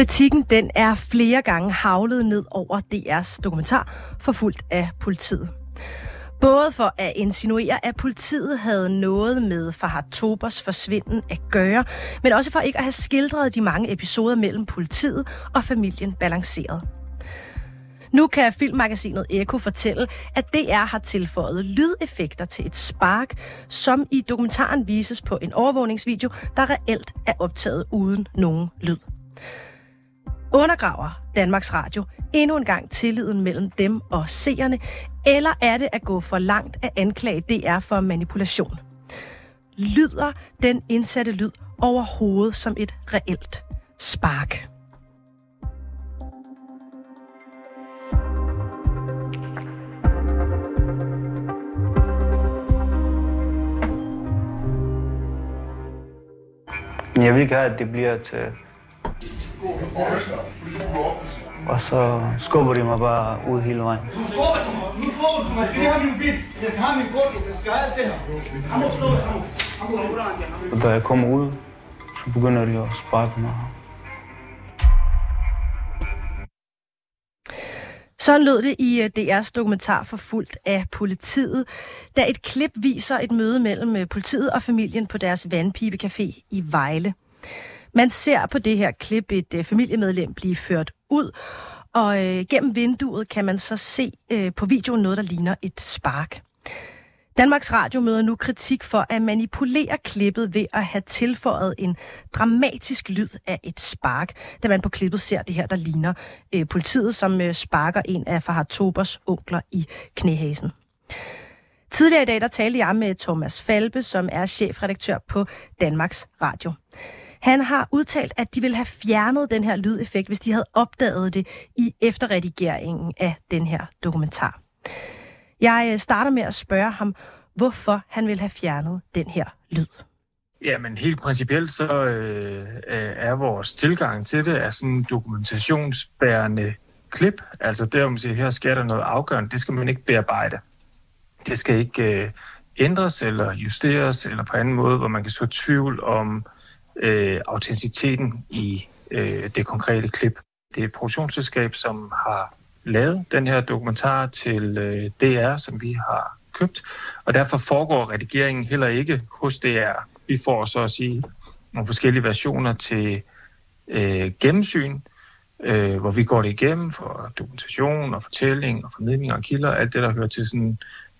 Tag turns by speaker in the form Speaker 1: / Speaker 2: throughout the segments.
Speaker 1: Kritikken den er flere gange havlet ned over DR's dokumentar, forfulgt af politiet. Både for at insinuere, at politiet havde noget med Fahad Tobers forsvinden at gøre, men også for ikke at have skildret de mange episoder mellem politiet og familien balanceret. Nu kan filmmagasinet Eko fortælle, at DR har tilføjet lydeffekter til et spark, som i dokumentaren vises på en overvågningsvideo, der reelt er optaget uden nogen lyd. Undergraver Danmarks Radio endnu en gang tilliden mellem dem og seerne, eller er det at gå for langt at anklage DR for manipulation? Lyder den indsatte lyd overhovedet som et reelt spark?
Speaker 2: Jeg vil gerne, at det bliver til... Og så skubber de mig bare ud hele vejen.
Speaker 3: Du skubber til mig. Nu skubber du mig. Jeg skal lige have min bil. Jeg skal have min kort. Jeg skal have alt det her.
Speaker 2: Og da jeg kommer ud, så begynder de at sparke mig.
Speaker 1: Sådan lød det i øh, DR's dokumentar forfulgt af politiet, da et klip viser et møde mellem øh, politiet og familien på deres vandpibecafé i Vejle. Man ser på det her klip et øh, familiemedlem blive ført ud, og øh, gennem vinduet kan man så se øh, på videoen noget, der ligner et spark. Danmarks Radio møder nu kritik for at manipulere klippet ved at have tilføjet en dramatisk lyd af et spark, da man på klippet ser det her, der ligner øh, politiet, som øh, sparker en af Fahad Tobers onkler i knæhasen. Tidligere i dag, der talte jeg med Thomas Falbe, som er chefredaktør på Danmarks Radio. Han har udtalt, at de vil have fjernet den her lydeffekt, hvis de havde opdaget det i efterredigeringen af den her dokumentar. Jeg øh, starter med at spørge ham, hvorfor han vil have fjernet den her lyd.
Speaker 4: Jamen helt principielt så øh, øh, er vores tilgang til det er sådan dokumentationsbærende klip. Altså der, man siger, her sker der noget afgørende, det skal man ikke bearbejde. Det skal ikke øh, ændres eller justeres eller på anden måde, hvor man kan så tvivl om øh, autenticiteten i øh, det konkrete klip. Det er et produktionsselskab, som har lavet den her dokumentar til øh, DR, som vi har købt, og derfor foregår redigeringen heller ikke hos DR. Vi får så at sige nogle forskellige versioner til øh, gennemsyn, øh, hvor vi går det igennem for dokumentation og fortælling og formidling og kilder, alt det, der hører til sådan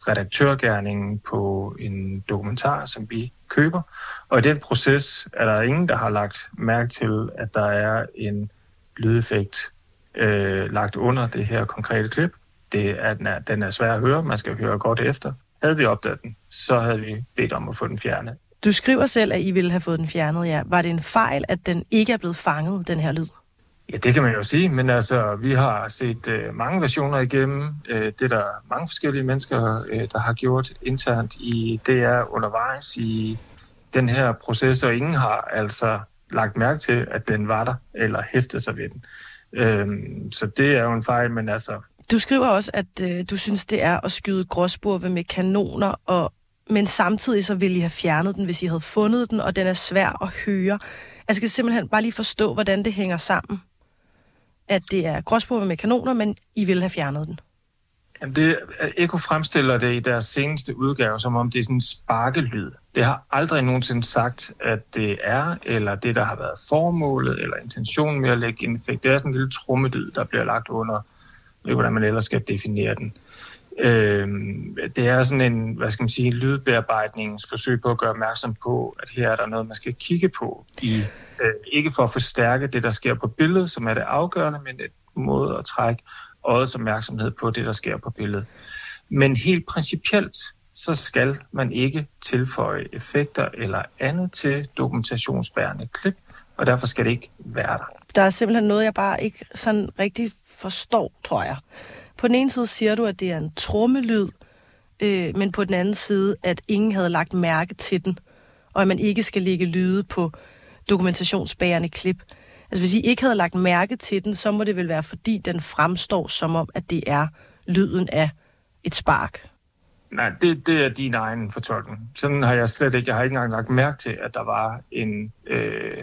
Speaker 4: redaktørgærningen på en dokumentar, som vi køber. Og i den proces er der ingen, der har lagt mærke til, at der er en lydeffekt øh, lagt under det her konkrete klip. Det er, den, er, den er svær at høre, man skal høre godt efter. Havde vi opdaget den, så havde vi bedt om at få den fjernet.
Speaker 1: Du skriver selv, at I ville have fået den fjernet, ja. Var det en fejl, at den ikke er blevet fanget, den her lyd?
Speaker 4: Ja, det kan man jo sige, men altså, vi har set øh, mange versioner igennem. Øh, det er der mange forskellige mennesker, øh, der har gjort internt i DR undervejs i den her proces, og ingen har altså lagt mærke til, at den var der, eller hæftet sig ved den. Øhm, så det er jo en fejl, men altså...
Speaker 1: Du skriver også, at øh, du synes, det er at skyde gråsburve med kanoner, og, men samtidig så ville I have fjernet den, hvis I havde fundet den, og den er svær at høre. Altså, jeg skal simpelthen bare lige forstå, hvordan det hænger sammen. At det er gråspurve med kanoner, men I ville have fjernet den.
Speaker 4: Jamen det, Eko fremstiller det i deres seneste udgave, som om det er sådan en sparkelyd. Det har aldrig nogensinde sagt, at det er, eller det, der har været formålet, eller intentionen med at lægge en effekt. Det er sådan en lille trummelyd, der bliver lagt under, ved hvordan man ellers skal definere den. Øhm, det er sådan en, hvad skal man sige, lydbearbejdningsforsøg på at gøre opmærksom på, at her er der noget, man skal kigge på. I, øh, ikke for at forstærke det, der sker på billedet, som er det afgørende, men et måde at trække øjets opmærksomhed på det, der sker på billedet. Men helt principielt, så skal man ikke tilføje effekter eller andet til dokumentationsbærende klip, og derfor skal det ikke være der.
Speaker 1: Der er simpelthen noget, jeg bare ikke sådan rigtig forstår, tror jeg. På den ene side siger du, at det er en trommelyd, øh, men på den anden side, at ingen havde lagt mærke til den, og at man ikke skal lægge lyde på dokumentationsbærende klip. Altså hvis I ikke havde lagt mærke til den, så må det vel være, fordi den fremstår som om, at det er lyden af et spark.
Speaker 4: Nej, det, det er din egen fortolkning. Sådan har jeg slet ikke, jeg har ikke engang lagt mærke til, at der var en, øh,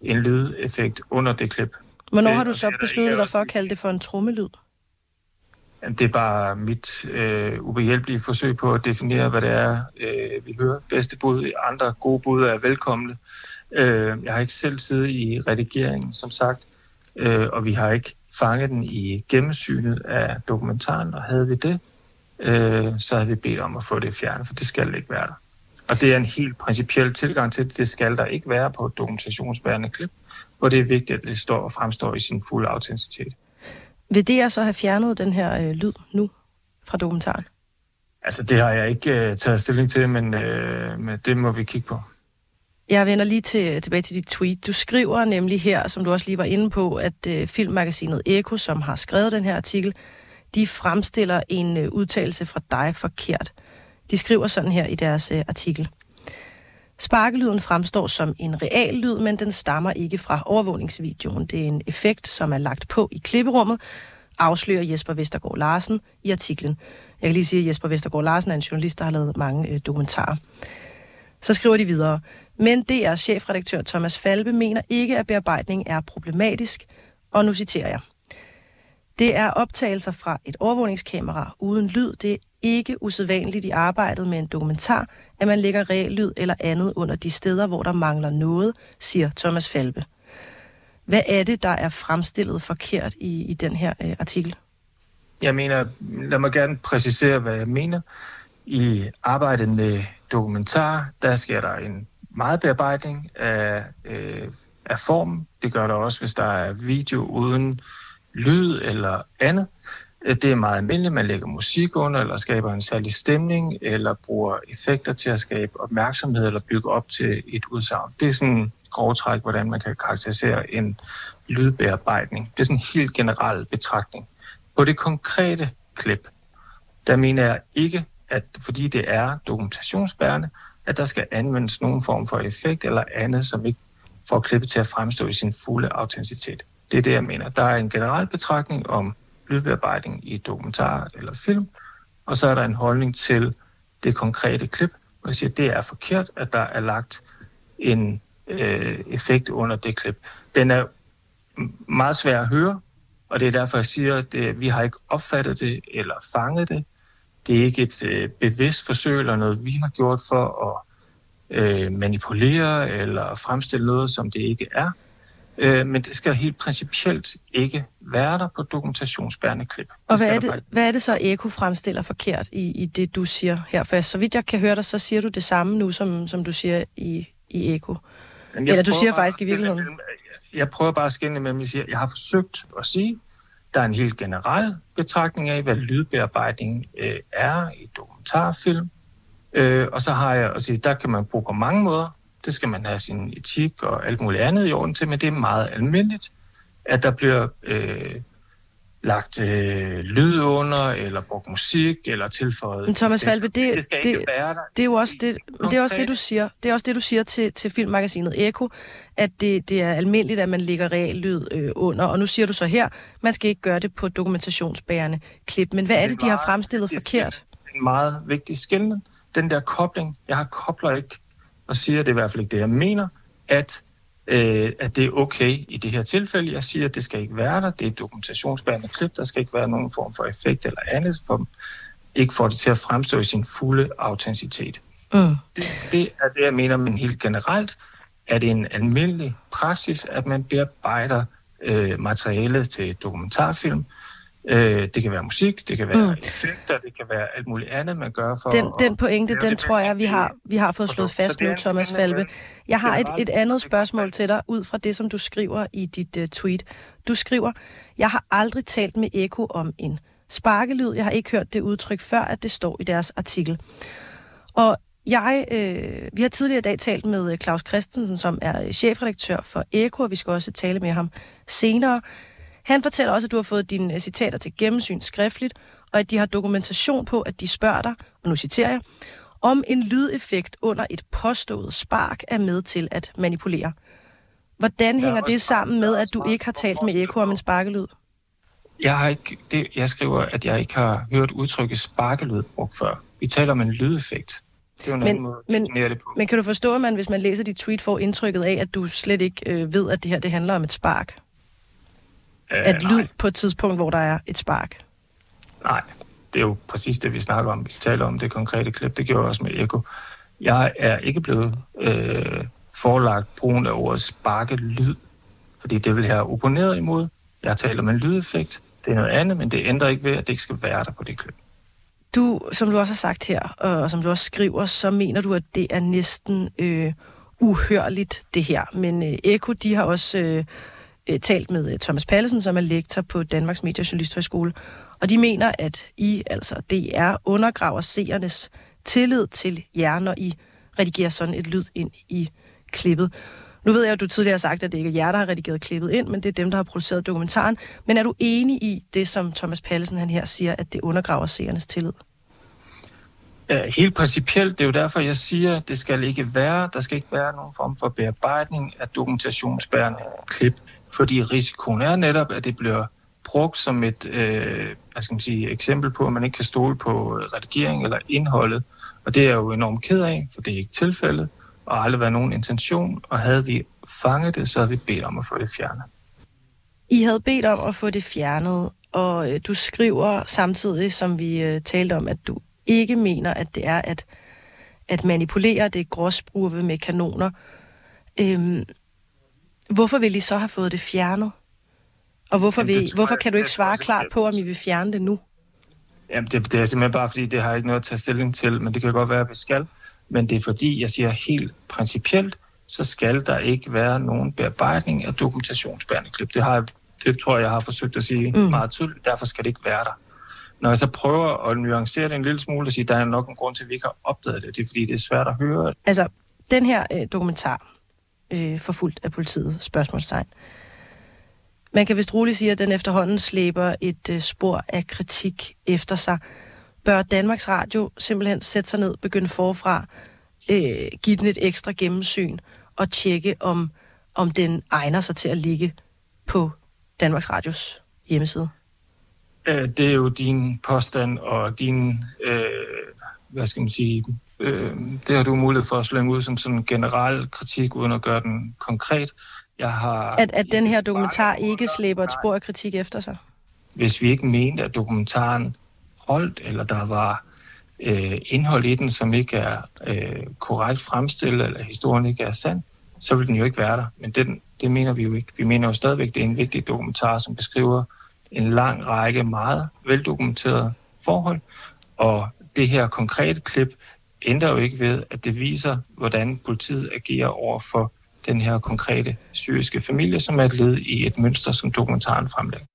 Speaker 4: en lydeffekt under det klip.
Speaker 1: Hvornår
Speaker 4: Det-
Speaker 1: har du så besluttet dig for at kalde det for en trommelyd?
Speaker 4: Det er bare mit øh, ubehjælpelige forsøg på at definere, hvad det er, øh, vi hører. Bedste bud, andre gode bud er velkomne. Øh, jeg har ikke selv siddet i redigeringen, som sagt, øh, og vi har ikke fanget den i gennemsynet af dokumentaren, og havde vi det, øh, så havde vi bedt om at få det fjernet, for det skal ikke være der. Og det er en helt principiel tilgang til det. Det skal der ikke være på et dokumentationsbærende klip, hvor det er vigtigt, at det står og fremstår i sin fulde autenticitet.
Speaker 1: Vil DR så have fjernet den her øh, lyd nu fra dokumentaren?
Speaker 4: Altså, det har jeg ikke øh, taget stilling til, men, øh, men det må vi kigge på.
Speaker 1: Jeg vender lige til, tilbage til dit tweet. Du skriver nemlig her, som du også lige var inde på, at øh, filmmagasinet Eko, som har skrevet den her artikel, de fremstiller en øh, udtalelse fra dig forkert. De skriver sådan her i deres øh, artikel. Sparkelyden fremstår som en real lyd, men den stammer ikke fra overvågningsvideoen. Det er en effekt, som er lagt på i klipperummet, afslører Jesper Vestergaard Larsen i artiklen. Jeg kan lige sige, at Jesper Vestergaard Larsen er en journalist, der har lavet mange øh, dokumentarer. Så skriver de videre. Men DR's chefredaktør Thomas Falbe mener ikke, at bearbejdning er problematisk. Og nu citerer jeg. Det er optagelser fra et overvågningskamera uden lyd. Det er ikke usædvanligt i arbejdet med en dokumentar, at man lægger real lyd eller andet under de steder, hvor der mangler noget, siger Thomas Falbe. Hvad er det, der er fremstillet forkert i, i den her øh, artikel?
Speaker 4: Jeg mener, lad mig gerne præcisere, hvad jeg mener. I arbejdet med dokumentar, der sker der en meget bearbejdning af, øh, af formen. Det gør der også, hvis der er video uden lyd eller andet. Det er meget almindeligt, man lægger musik under, eller skaber en særlig stemning, eller bruger effekter til at skabe opmærksomhed, eller bygge op til et udsagn. Det er sådan en grov træk, hvordan man kan karakterisere en lydbearbejdning. Det er sådan en helt generel betragtning. På det konkrete klip, der mener jeg ikke, at fordi det er dokumentationsbærende, at der skal anvendes nogen form for effekt eller andet, som ikke får klippet til at fremstå i sin fulde autenticitet. Det er det, jeg mener. Der er en generel betragtning om lydbearbejdning i dokumentar eller film, og så er der en holdning til det konkrete klip, hvor jeg siger, at det er forkert, at der er lagt en øh, effekt under det klip. Den er meget svær at høre, og det er derfor, jeg siger, at øh, vi har ikke opfattet det eller fanget det. Det er ikke et øh, bevidst forsøg eller noget, vi har gjort for at øh, manipulere eller fremstille noget, som det ikke er. Øh, men det skal helt principielt ikke være der på dokumentationsbærende klip.
Speaker 1: Og hvad er, det,
Speaker 4: bare-
Speaker 1: hvad er det så, Eko fremstiller forkert i, i det, du siger her? For så vidt jeg kan høre dig, så siger du det samme nu, som, som du siger i, i Eko. Eller du siger faktisk
Speaker 4: at
Speaker 1: i virkeligheden.
Speaker 4: Jeg prøver bare at skænde mellem, jeg siger, jeg har forsøgt at sige, der er en helt generel betragtning af, hvad lydbearbejdning øh, er i dokumentarfilm. Øh, og så har jeg at sige, der kan man bruge på mange måder. Det skal man have sin etik og alt muligt andet i orden til, men det er meget almindeligt, at der bliver øh, lagt øh, lyd under, eller brugt musik, eller tilføjet...
Speaker 1: Men Thomas. Falbe, det-
Speaker 4: det
Speaker 1: det-
Speaker 4: der.
Speaker 1: Det er jo også det, det er også det, du siger. Det er også det, du siger til, til filmmagasinet Eko, at det, det er almindeligt, at man lægger real lyd øh, under. Og nu siger du så her, man skal ikke gøre det på dokumentationsbærende klip. Men hvad er det, de har fremstillet
Speaker 4: vigtigt
Speaker 1: forkert?
Speaker 4: en meget vigtig skældning. Den der kobling, jeg har kobler ikke, og siger, det er i hvert fald ikke det, jeg mener, at, øh, at det er okay i det her tilfælde. Jeg siger, at det skal ikke være der. Det er et dokumentationsbærende klip. Der skal ikke være nogen form for effekt eller andet, for ikke får det til at fremstå i sin fulde autenticitet.
Speaker 1: Mm.
Speaker 4: Det, det er det, jeg mener, men helt generelt er det en almindelig praksis, at man bearbejder øh, materialet til dokumentarfilm. Øh, det kan være musik, det kan være
Speaker 1: Mm.
Speaker 4: effekter, det kan være alt muligt andet, man gør for
Speaker 1: Den,
Speaker 4: at
Speaker 1: den pointe, den tror jeg, vi har, vi har fået slået fast nu, Thomas Falbe. Jeg har et, et andet spørgsmål til dig, ud fra det, som du skriver i dit uh, tweet. Du skriver, jeg har aldrig talt med Eko om en sparkelyd. Jeg har ikke hørt det udtryk før, at det står i deres artikel. Og jeg, øh, vi har tidligere i dag talt med øh, Claus Christensen, som er øh, chefredaktør for Eko, og vi skal også tale med ham senere. Han fortæller også, at du har fået dine øh, citater til gennemsyn skriftligt, og at de har dokumentation på, at de spørger dig, og nu citerer jeg, om en lydeffekt under et påstået spark er med til at manipulere. Hvordan
Speaker 4: er
Speaker 1: hænger det sammen med, at du ikke har talt med Eko om en sparkelyd?
Speaker 4: Jeg, har ikke, det, jeg skriver, at jeg ikke har hørt udtrykket sparkelyd brugt før. Vi taler om en lydeffekt. Det er jo en
Speaker 1: Men-
Speaker 4: anden måde
Speaker 1: men-
Speaker 4: det på.
Speaker 1: Men kan du forstå, at man, hvis man læser dit tweet, får indtrykket af, at du slet ikke øh, ved, at det her det handler om et spark? At lyd på et tidspunkt, hvor der er et spark?
Speaker 4: Nej, det er jo præcis det, vi snakker om. Vi taler om det konkrete klip, det gjorde også med Eko. Jeg er ikke blevet øh, forelagt brugen af ordet sparke lyd, fordi det vil jeg have opponeret imod. Jeg taler om en lydeffekt. Det er noget andet, men det ændrer ikke ved, at det ikke skal være der på det klip.
Speaker 1: Du, som du også har sagt her, og som du også skriver, så mener du, at det er næsten øh, uhørligt, det her. Men øh, Eko, de har også øh, øh, talt med øh, Thomas Pallesen, som er lektor på Danmarks Medie- og Journalisthøjskole, og de mener, at I, altså DR, undergraver seernes tillid til jer, når I redigerer sådan et lyd ind i klippet. Nu ved jeg, at du tidligere har sagt, at det ikke er jer, der har redigeret klippet ind, men det er dem, der har produceret dokumentaren. Men er du enig i det, som Thomas Pallesen han her siger, at det undergraver seernes tillid?
Speaker 4: Helt principielt, det er jo derfor, jeg siger, at det skal ikke være, der skal ikke være nogen form for bearbejdning af dokumentationsbærende klip, fordi risikoen er netop, at det bliver brugt som et øh, hvad skal man sige, eksempel på, at man ikke kan stole på redigering eller indholdet. Og det er jeg jo enormt ked af, for det er ikke tilfældet, og aldrig været nogen intention. Og havde vi fanget det, så havde vi bedt om at få det fjernet.
Speaker 1: I havde bedt om at få det fjernet, og øh, du skriver samtidig, som vi øh, talte om, at du ikke mener, at det er at, at manipulere det gråsbruge med kanoner. Øhm, hvorfor vil I så have fået det fjernet? Og hvorfor,
Speaker 4: Jamen,
Speaker 1: vil,
Speaker 4: tror
Speaker 1: hvorfor kan du ikke svare klart
Speaker 4: simpelthen-
Speaker 1: på, om I vil fjerne det nu?
Speaker 4: Jamen, det, det er simpelthen bare, fordi det har ikke noget at tage stilling til, men det kan godt være, at vi skal. Men det er fordi, jeg siger helt principielt, så skal der ikke være nogen bearbejdning af dokumentationsbærende klip. Det, har, jeg- det tror jeg, jeg har forsøgt at sige mm. meget tydeligt. Derfor skal det ikke være der. Når jeg så prøver at nuancere det en lille smule og sige, at der er nok en grund til, at vi ikke har opdaget det, det er fordi, det er svært at høre.
Speaker 1: Altså, den her øh, dokumentar, øh, forfulgt af politiet, spørgsmålstegn. Man kan vist roligt sige, at den efterhånden slæber et øh, spor af kritik efter sig. Bør Danmarks Radio simpelthen sætte sig ned, begynde forfra, øh, give den et ekstra gennemsyn og tjekke, om, om den egner sig til at ligge på Danmarks Radios hjemmeside?
Speaker 4: Øh, det er jo din påstand og din, øh, hvad skal man sige, øh, det har du mulighed for at slynge ud som sådan en generel kritik, uden at gøre den konkret. Jeg har
Speaker 1: At, at den her dokumentar ikke slæber et spor af kritik efter sig?
Speaker 4: hvis vi ikke mente, at dokumentaren holdt, eller der var øh, indhold i den, som ikke er øh, korrekt fremstillet, eller historien ikke er sand, så vil den jo ikke være der. Men den, det mener vi jo ikke. Vi mener jo stadigvæk, at det er en vigtig dokumentar, som beskriver en lang række meget veldokumenterede forhold, og det her konkrete klip ændrer jo ikke ved, at det viser, hvordan politiet agerer over for den her konkrete syriske familie, som er et led i et mønster, som dokumentaren fremlægger.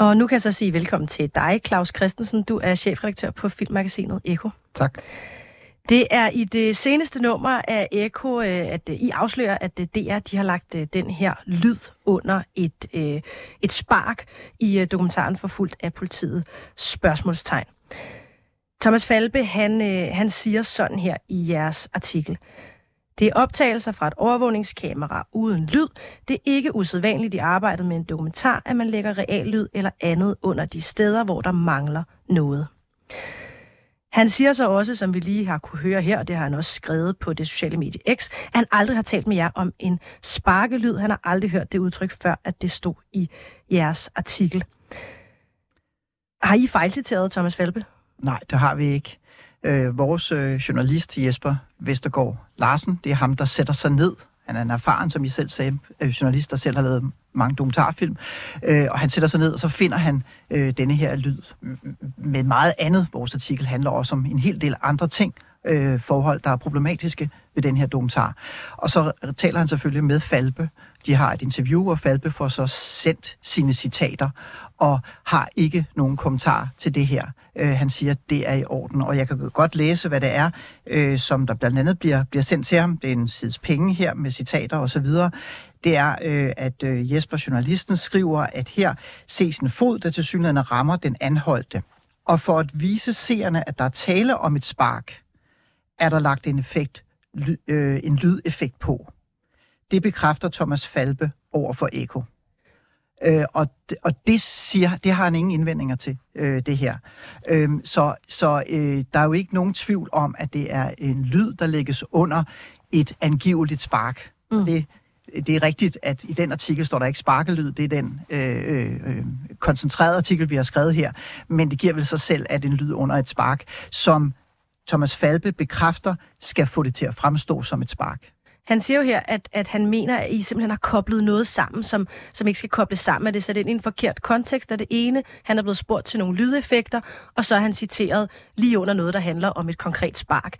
Speaker 1: Og nu kan jeg så sige velkommen til dig, Claus Christensen. Du er chefredaktør på filmmagasinet Eko.
Speaker 5: Tak.
Speaker 1: Det er i det seneste nummer af Eko, øh, at øh, I afslører, at øh, DR de har lagt den her lyd under et, et spark i dokumentaren Forfulgt af politiet. Spørgsmålstegn. Thomas Falbe, han, han siger sådan her i jeres artikel. Det er optagelser fra et overvågningskamera uden lyd. Det er ikke usædvanligt i arbejdet med en dokumentar, at man lægger real lyd eller andet under de steder, hvor der mangler noget. Han siger så også, som vi lige har kunne høre her, og det har han også skrevet på det sociale medie X, at han aldrig har talt med jer om en sparkelyd. Han har aldrig hørt det udtryk før, at det stod i jeres artikel. Har I fejlciteret Thomas Falbe?
Speaker 5: Nej, det har vi ikke. Øh, vores øh, journalist Jesper Vestergaard Larsen, det er ham, der sætter sig ned. Han er en erfaren, som I selv sagde, øh, journalist, der selv har lavet mange dokumentarfilm. Øh, og han sætter sig ned, og så finder han øh, denne her lyd med meget andet. Vores artikel handler også om en hel del andre ting, øh, forhold, der er problematiske ved den her dokumentar. Og så taler han selvfølgelig med Falbe. De har et interview, og Falbe får så sendt sine citater, og har ikke nogen kommentar til det her. Øh, han siger, at det er i orden, og jeg kan godt læse, hvad det er, øh, som der blandt andet bliver, bliver sendt til ham. Det er en sides penge her med citater osv. Det er, øh, at øh, Jesper, journalisten, skriver, at her ses en fod, der til synligheden rammer den anholdte. Og for at vise seerne, at der er tale om et spark, er der lagt en, effekt, ly, øh, en lydeffekt på. Det bekræfter Thomas Falbe over for Eko. Øh, og, det, og det siger, det har han ingen indvendinger til, øh, det her. Øh, så så øh, der er jo ikke nogen tvivl om, at det er en lyd, der lægges under et angiveligt spark. Mm. Det, det er rigtigt, at i den artikel står der ikke sparkelyd, det er den øh, øh, koncentrerede artikel, vi har skrevet her, men det giver vel sig selv, at en lyd under et spark, som Thomas Falbe bekræfter, skal få det til at fremstå som et spark.
Speaker 1: Han siger jo her, at, at han mener, at I simpelthen har koblet noget sammen, som, som ikke skal kobles sammen. At det sat ind i en forkert kontekst af det ene. Han er blevet spurgt til nogle lydeffekter, og så er han citeret lige under noget, der handler om et konkret spark.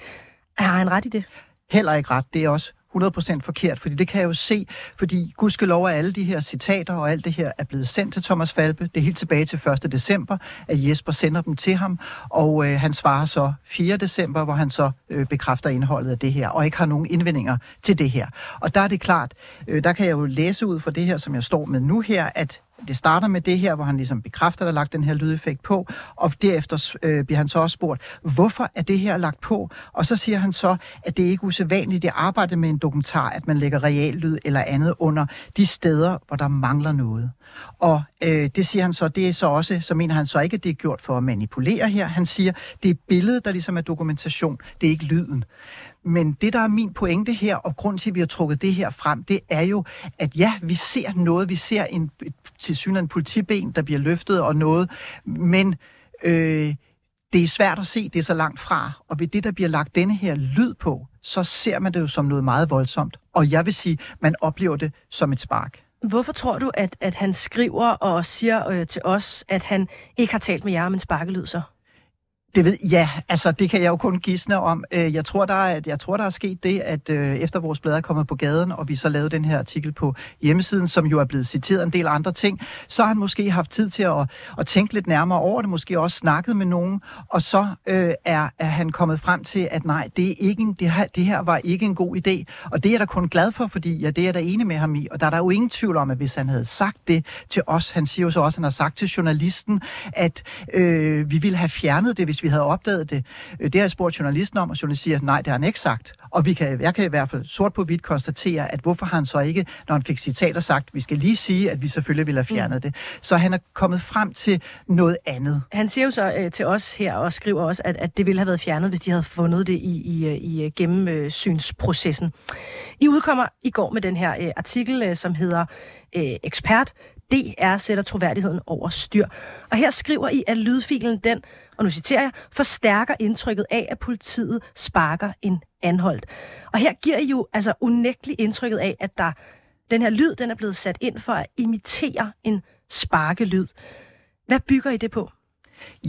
Speaker 1: Har han ret i det?
Speaker 5: Heller ikke ret. Det er også 100% forkert, fordi det kan jeg jo se, fordi gudskelov er alle de her citater og alt det her er blevet sendt til Thomas Falbe. Det er helt tilbage til 1. december, at Jesper sender dem til ham, og øh, han svarer så 4. december, hvor han så øh, bekræfter indholdet af det her, og ikke har nogen indvendinger til det her. Og der er det klart, øh, der kan jeg jo læse ud fra det her, som jeg står med nu her, at det starter med det her, hvor han ligesom bekræfter, at der er lagt den her lydeffekt på, og derefter øh, bliver han så også spurgt, hvorfor er det her lagt på? Og så siger han så, at det er ikke usædvanligt i arbejde med en dokumentar, at man lægger reallyd eller andet under de steder, hvor der mangler noget. Og øh, det siger han så, det er så også, så mener han så ikke, at det er gjort for at manipulere her. Han siger, det er billedet, der ligesom er dokumentation, det er ikke lyden. Men det, der er min pointe her, og grund til, at vi har trukket det her frem, det er jo, at ja, vi ser noget. Vi ser en, til synligheden en politiben, der bliver løftet og noget. Men øh, det er svært at se, det er så langt fra. Og ved det, der bliver lagt denne her lyd på, så ser man det jo som noget meget voldsomt. Og jeg vil sige, man oplever det som et spark.
Speaker 1: Hvorfor tror du, at, at han skriver og siger øh, til os, at han ikke har talt med jer om en sparkelyd så?
Speaker 5: Det ved, ja, altså det kan jeg jo kun gisne om. Øh, jeg tror, der er, jeg tror, der er sket det, at øh, efter vores blad er kommet på gaden, og vi så lavede den her artikel på hjemmesiden, som jo er blevet citeret en del andre ting, så har han måske haft tid til at, at tænke lidt nærmere over det, måske også snakket med nogen, og så øh, er, er han kommet frem til, at nej, det, er ikke en, det, her, det her var ikke en god idé. Og det er jeg da kun glad for, fordi ja, det er jeg da enig med ham i. Og der er der jo ingen tvivl om, at hvis han havde sagt det til os, han siger jo så også, at han har sagt til journalisten, at øh, vi ville have fjernet det, hvis hvis vi havde opdaget det. Øh, det har jeg spurgt journalisten om, og journalisten siger, at nej, det har han ikke sagt. Og vi kan, jeg kan i hvert fald sort på hvidt konstatere, at hvorfor har han så ikke, når han fik citater sagt, vi skal lige sige, at vi selvfølgelig ville have fjernet mm. det. Så han er kommet frem til noget andet.
Speaker 1: Han siger jo så øh, til os her og skriver også, at, at det ville have været fjernet, hvis de havde fundet det i, i, øh, i øh, gennemsynsprocessen. I udkommer i går med den her øh, artikel, øh, som hedder øh, Ekspert. DR sætter troværdigheden over styr. Og her skriver I, at lydfilen den, og nu citerer jeg, forstærker indtrykket af, at politiet sparker en anholdt. Og her giver I jo altså unægteligt indtrykket af, at der, den her lyd den er blevet sat ind for at imitere en sparkelyd. Hvad bygger I det på?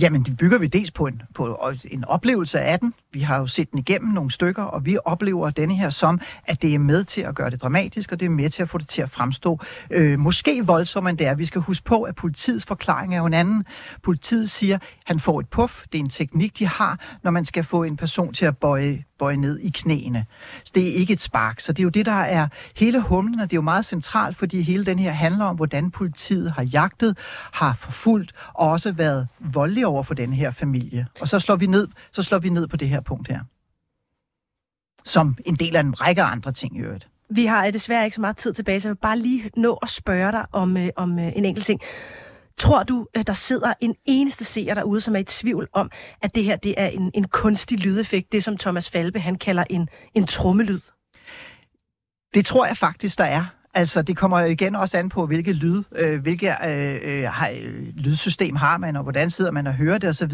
Speaker 5: Jamen, det bygger vi dels på en, på en oplevelse af den. Vi har jo set den igennem nogle stykker, og vi oplever denne her som, at det er med til at gøre det dramatisk, og det er med til at få det til at fremstå øh, måske voldsomt, end det er. Vi skal huske på, at politiets forklaring er jo en anden. Politiet siger, at han får et puff. Det er en teknik, de har, når man skal få en person til at bøje bøje ned i knæene. Så det er ikke et spark. Så det er jo det, der er hele humlen, og det er jo meget centralt, fordi hele den her handler om, hvordan politiet har jagtet, har forfulgt og også været voldelig over for den her familie. Og så slår vi ned, så slår vi ned på det her punkt her. Som en del af en række andre ting i øvrigt.
Speaker 1: Vi har desværre ikke så meget tid tilbage, så jeg vil bare lige nå at spørge dig om, øh, om øh, en enkelt ting. Tror du, at der sidder en eneste seer derude, som er i tvivl om, at det her det er en, en kunstig lydeffekt, det som Thomas Falbe han kalder en, en trummelyd?
Speaker 5: Det tror jeg faktisk, der er. Altså, det kommer jo igen også an på, hvilke lyd, øh, hvilke øh, øh har, øh, lydsystem har man, og hvordan sidder man og hører det osv.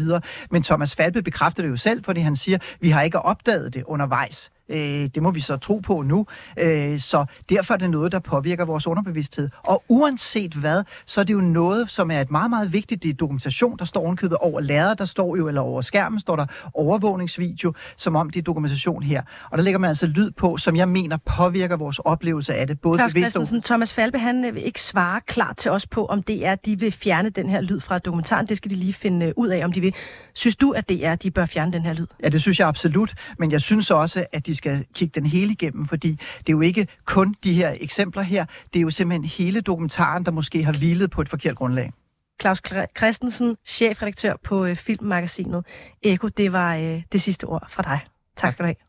Speaker 5: Men Thomas Falbe bekræfter det jo selv, fordi han siger, vi har ikke opdaget det undervejs. Øh, det må vi så tro på nu. Øh, så derfor er det noget, der påvirker vores underbevidsthed. Og uanset hvad, så er det jo noget, som er et meget, meget vigtigt. Det er dokumentation, der står ovenkøbet over lærret, der står jo, eller over skærmen står der overvågningsvideo, som om det er dokumentation her. Og der lægger man altså lyd på, som jeg mener påvirker vores oplevelse af det.
Speaker 1: Både Claus Christensen, Thomas Falbe, han vil ikke svare klart til os på, om det er, de vil fjerne den her lyd fra dokumentaren. Det skal de lige finde øh, ud af, om de vil. Synes du, at det er, de bør fjerne den her lyd?
Speaker 5: Ja, det synes jeg absolut. Men jeg synes også, at de skal kigge den hele igennem, fordi det er jo ikke kun de her eksempler her, det er jo simpelthen hele dokumentaren, der måske har hvilet på et forkert grundlag.
Speaker 1: Claus Christensen, chefredaktør på øh, filmmagasinet Eko, det var øh, det sidste ord fra dig. Tak skal du have.